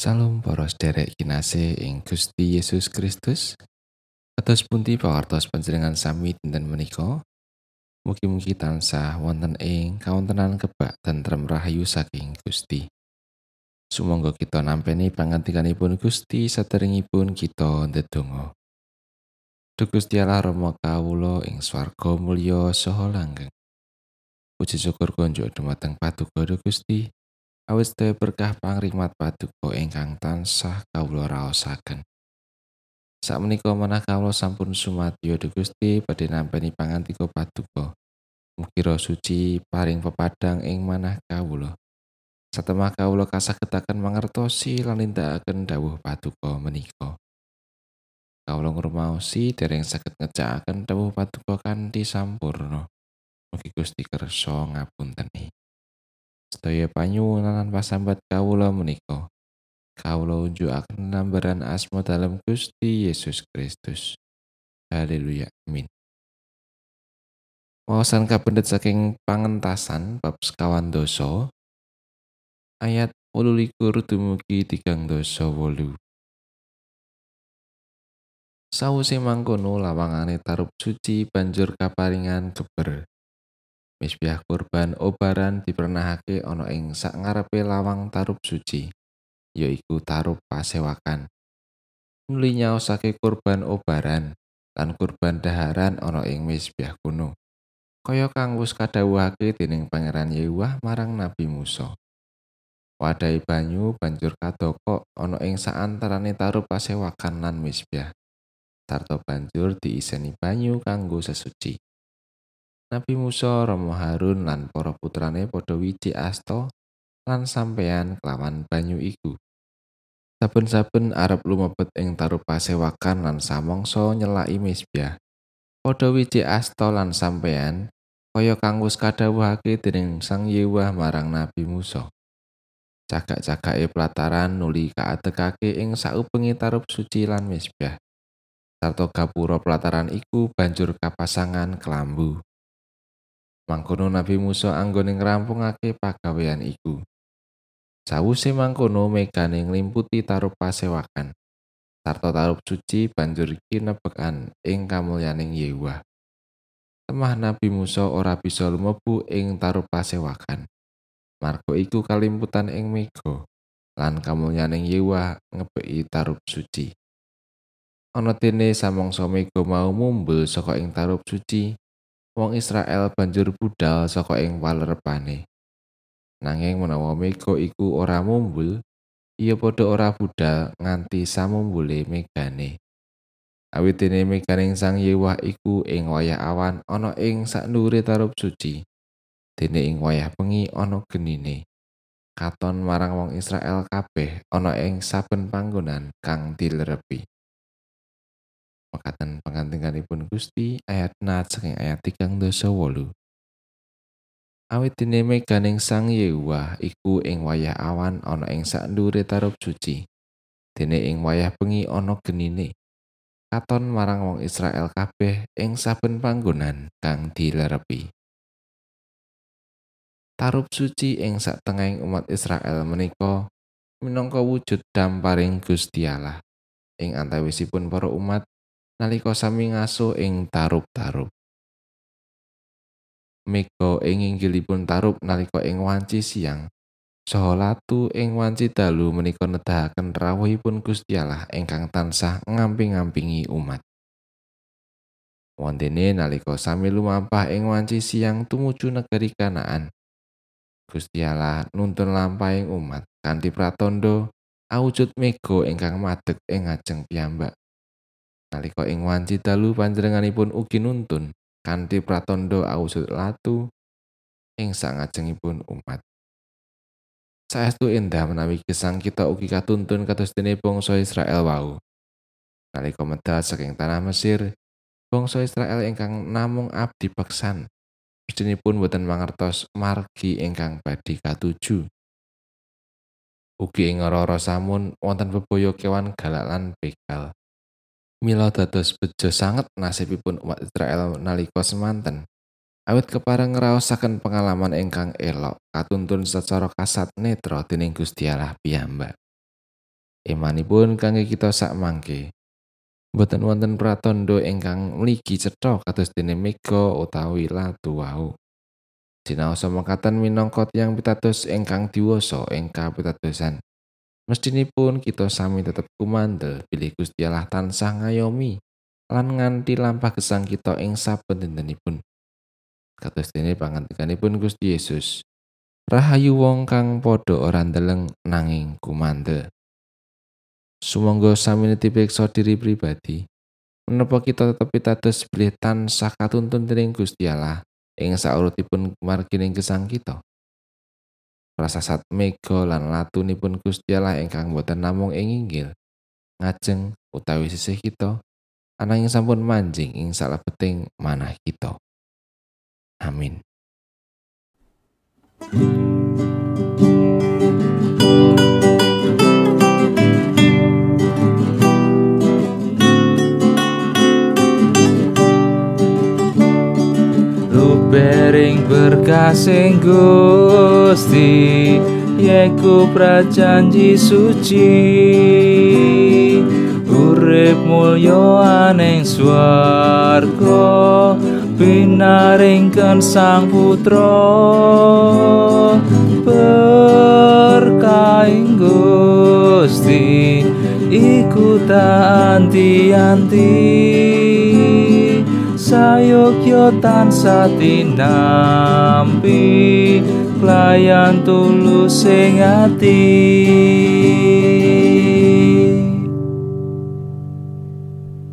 Salam para sederek kinasih ing Gusti Yesus Kristus. Kados pundi pawartos panjenengan sami dinten menika? Mugi-mugi tansah wonten ing kawontenan kebak tentrem rahayu saking Gusti. Sumangga kita nampeni pangantikanipun Gusti saderengipun kita ndedonga. Duh Gusti Allah Rama kawula ing swarga mulya saha langgeng. Puji syukur kunjuk dumateng Paduka Gusti. Awit sedaya berkah pangrimat paduka ingkang tansah kawula raosaken. Sakmenika manah kawula sampun sumadyo Gusti badhe nampi pangantika paduka. Mugi suci paring pepadang ing manah kawula. Satemah kawula kasagetaken mangertosi lan nindakaken dawuh paduka menika. Kawula ngrumaosi dereng saged ngejakaken dawuh paduka kanthi sampurna. Mugi Gusti kersa ngapunteni. Sedaya panyuwunan pasambat kawula menika. Kawula unjukaken nambaran asma dalam Gusti Yesus Kristus. Haleluya amin. Wawasan kapendet saking pangentasan bab sekawan doso ayat 28 dumugi tigang doso wolu. Sawuse mangkono lawangane tarup suci banjur kaparingan keber Misbiah kurban obaran dipernahake ana ing sak ngarepe lawang tarup suci, yaiku tarup pasewakan. Nuli nyaosake kurban obaran lan kurban daharan ana ing misbiah kuno. Kaya kang wis kadhawuhake dening Pangeran Yehuwah marang Nabi Musa. Wadai banyu banjur kadokok ana ing saantarane tarup pasewakan lan misbiah. Sarta banjur diiseni banyu kanggo sesuci. Nabi Musa, Romo Harun lan para putrane padha wiji asta lan sampeyan kelawan banyu iku. Saben-saben arep lumebet ing tarup pasewakan lan samangsa nyelaki misbah. Padha wiji asta lan sampeyan kaya kang wis kadhawuhake dening Sang Yewah marang Nabi Musa. Cagak-cagake pelataran nuli kaadekake ing saubengi tarup suci lan misbah. Sarto gapura pelataran iku banjur kapasangan kelambu. Mangkono Nabi Musa anggone ngrampungake pagawean iku. Sawuse mangkono megane nglimputi tarup pasewakan. Sarta tarup suci banjur kinebekan ing kamulyaning Yehuwa. Temah Nabi Musa ora bisa lumebu ing tarup pasewakan. Margo iku kalimputan ing mega lan kamulyaning Yehuwa ngebeki tarup suci. Ana dene samangsa mega mau mumbul saka ing tarup suci, wong Israel banjur budal saka ing walerepane. Nanging menawa mega iku ora mumbul, iya padha ora budal nganti samumbule megane. Awit dene Sang Yewah iku ing wayah awan ana ing sakndure tarup suci. Dene ing wayah bengi ana genine. Katon marang wong Israel kabeh ana ing saben panggonan kang dilerepi. Mekaten pengantinganipun Gusti ayat nat saking ayat tigang dosa wolu. Awit dene meganing sang Yehuwah iku ing wayah awan ana ing sakndure tarup suci. Dene ing wayah bengi ana genine. Katon marang wong Israel kabeh ing saben panggonan kang dilerepi. Tarup suci ing satengahing umat Israel menika minangka wujud damparing Gusti Allah. Ing antawisipun para umat nalika sami ngaso ing tarup-tarup. Mega ing inggilipun tarup nalika ing wanci siang. Saha latu ing wanci dalu menika nedahaken rawuhipun Gusti Allah ingkang tansah ngamping-ngampingi umat. Wondene nalika sami lumampah ing wanci siang tumuju negeri Kanaan. Gusti Allah nuntun lampahing umat kanthi pratandha awujud mega ingkang madeg ing ajeng piyambak. Nalika ing wanci dalu panjenenganipun ugi nuntun kanthi pratandha awujud latu ing sangajengipun umat. Saestu endah menawi gesang kita ugi katuntun kados dene bangsa Israel wau. Nalika medal saking tanah Mesir bangsa Israel ingkang namung abdi beksan. Pun boten mangertos margi ingkang badhe katuju. Ugi ing ora samun wonten bebaya kewan galak lan begal Mila dados bejo sanget nasibipun umat Israel nalika semanten. Awit kepareng ngraosaken pengalaman ingkang elok katuntun secara kasat netra dening Gusti Allah piyambak. Imanipun kangge kita sak mangke. Mboten wonten pratandha ingkang mligi cetha kados dene mega utawi latu wau. Sinaosa mekaten minangka tiyang pitados ingkang diwasa ing kapitadosan. Mestinipun kita sami tetep kumandel bilih Gusti Allah tansah ngayomi lan nganti lampah gesang kita ing saben dintenipun. Kados dene pangandikanipun Gusti Yesus. Rahayu wong kang padha ora ndeleng nanging kumandel. Sumangga sami netipiksa diri pribadi. Menapa kita tetep pitados bilih tansah katuntun dening Gusti Allah ing saurutipun margining gesang kita. Prasasat mega lan latunipun Gusti Allah ingkang boten namung ing inggil, ngajeng utawi sisih kita, ananging sampun manjing ing salebeting manah kita. Amin. Bering berkasing Gusti Yeku prajanji suci. Urip mulya aning swarga Binaringken sang putra. Berkaing Gusti Iku tak anti-anti sayogya tansah tinampi pelayan tulus sing ati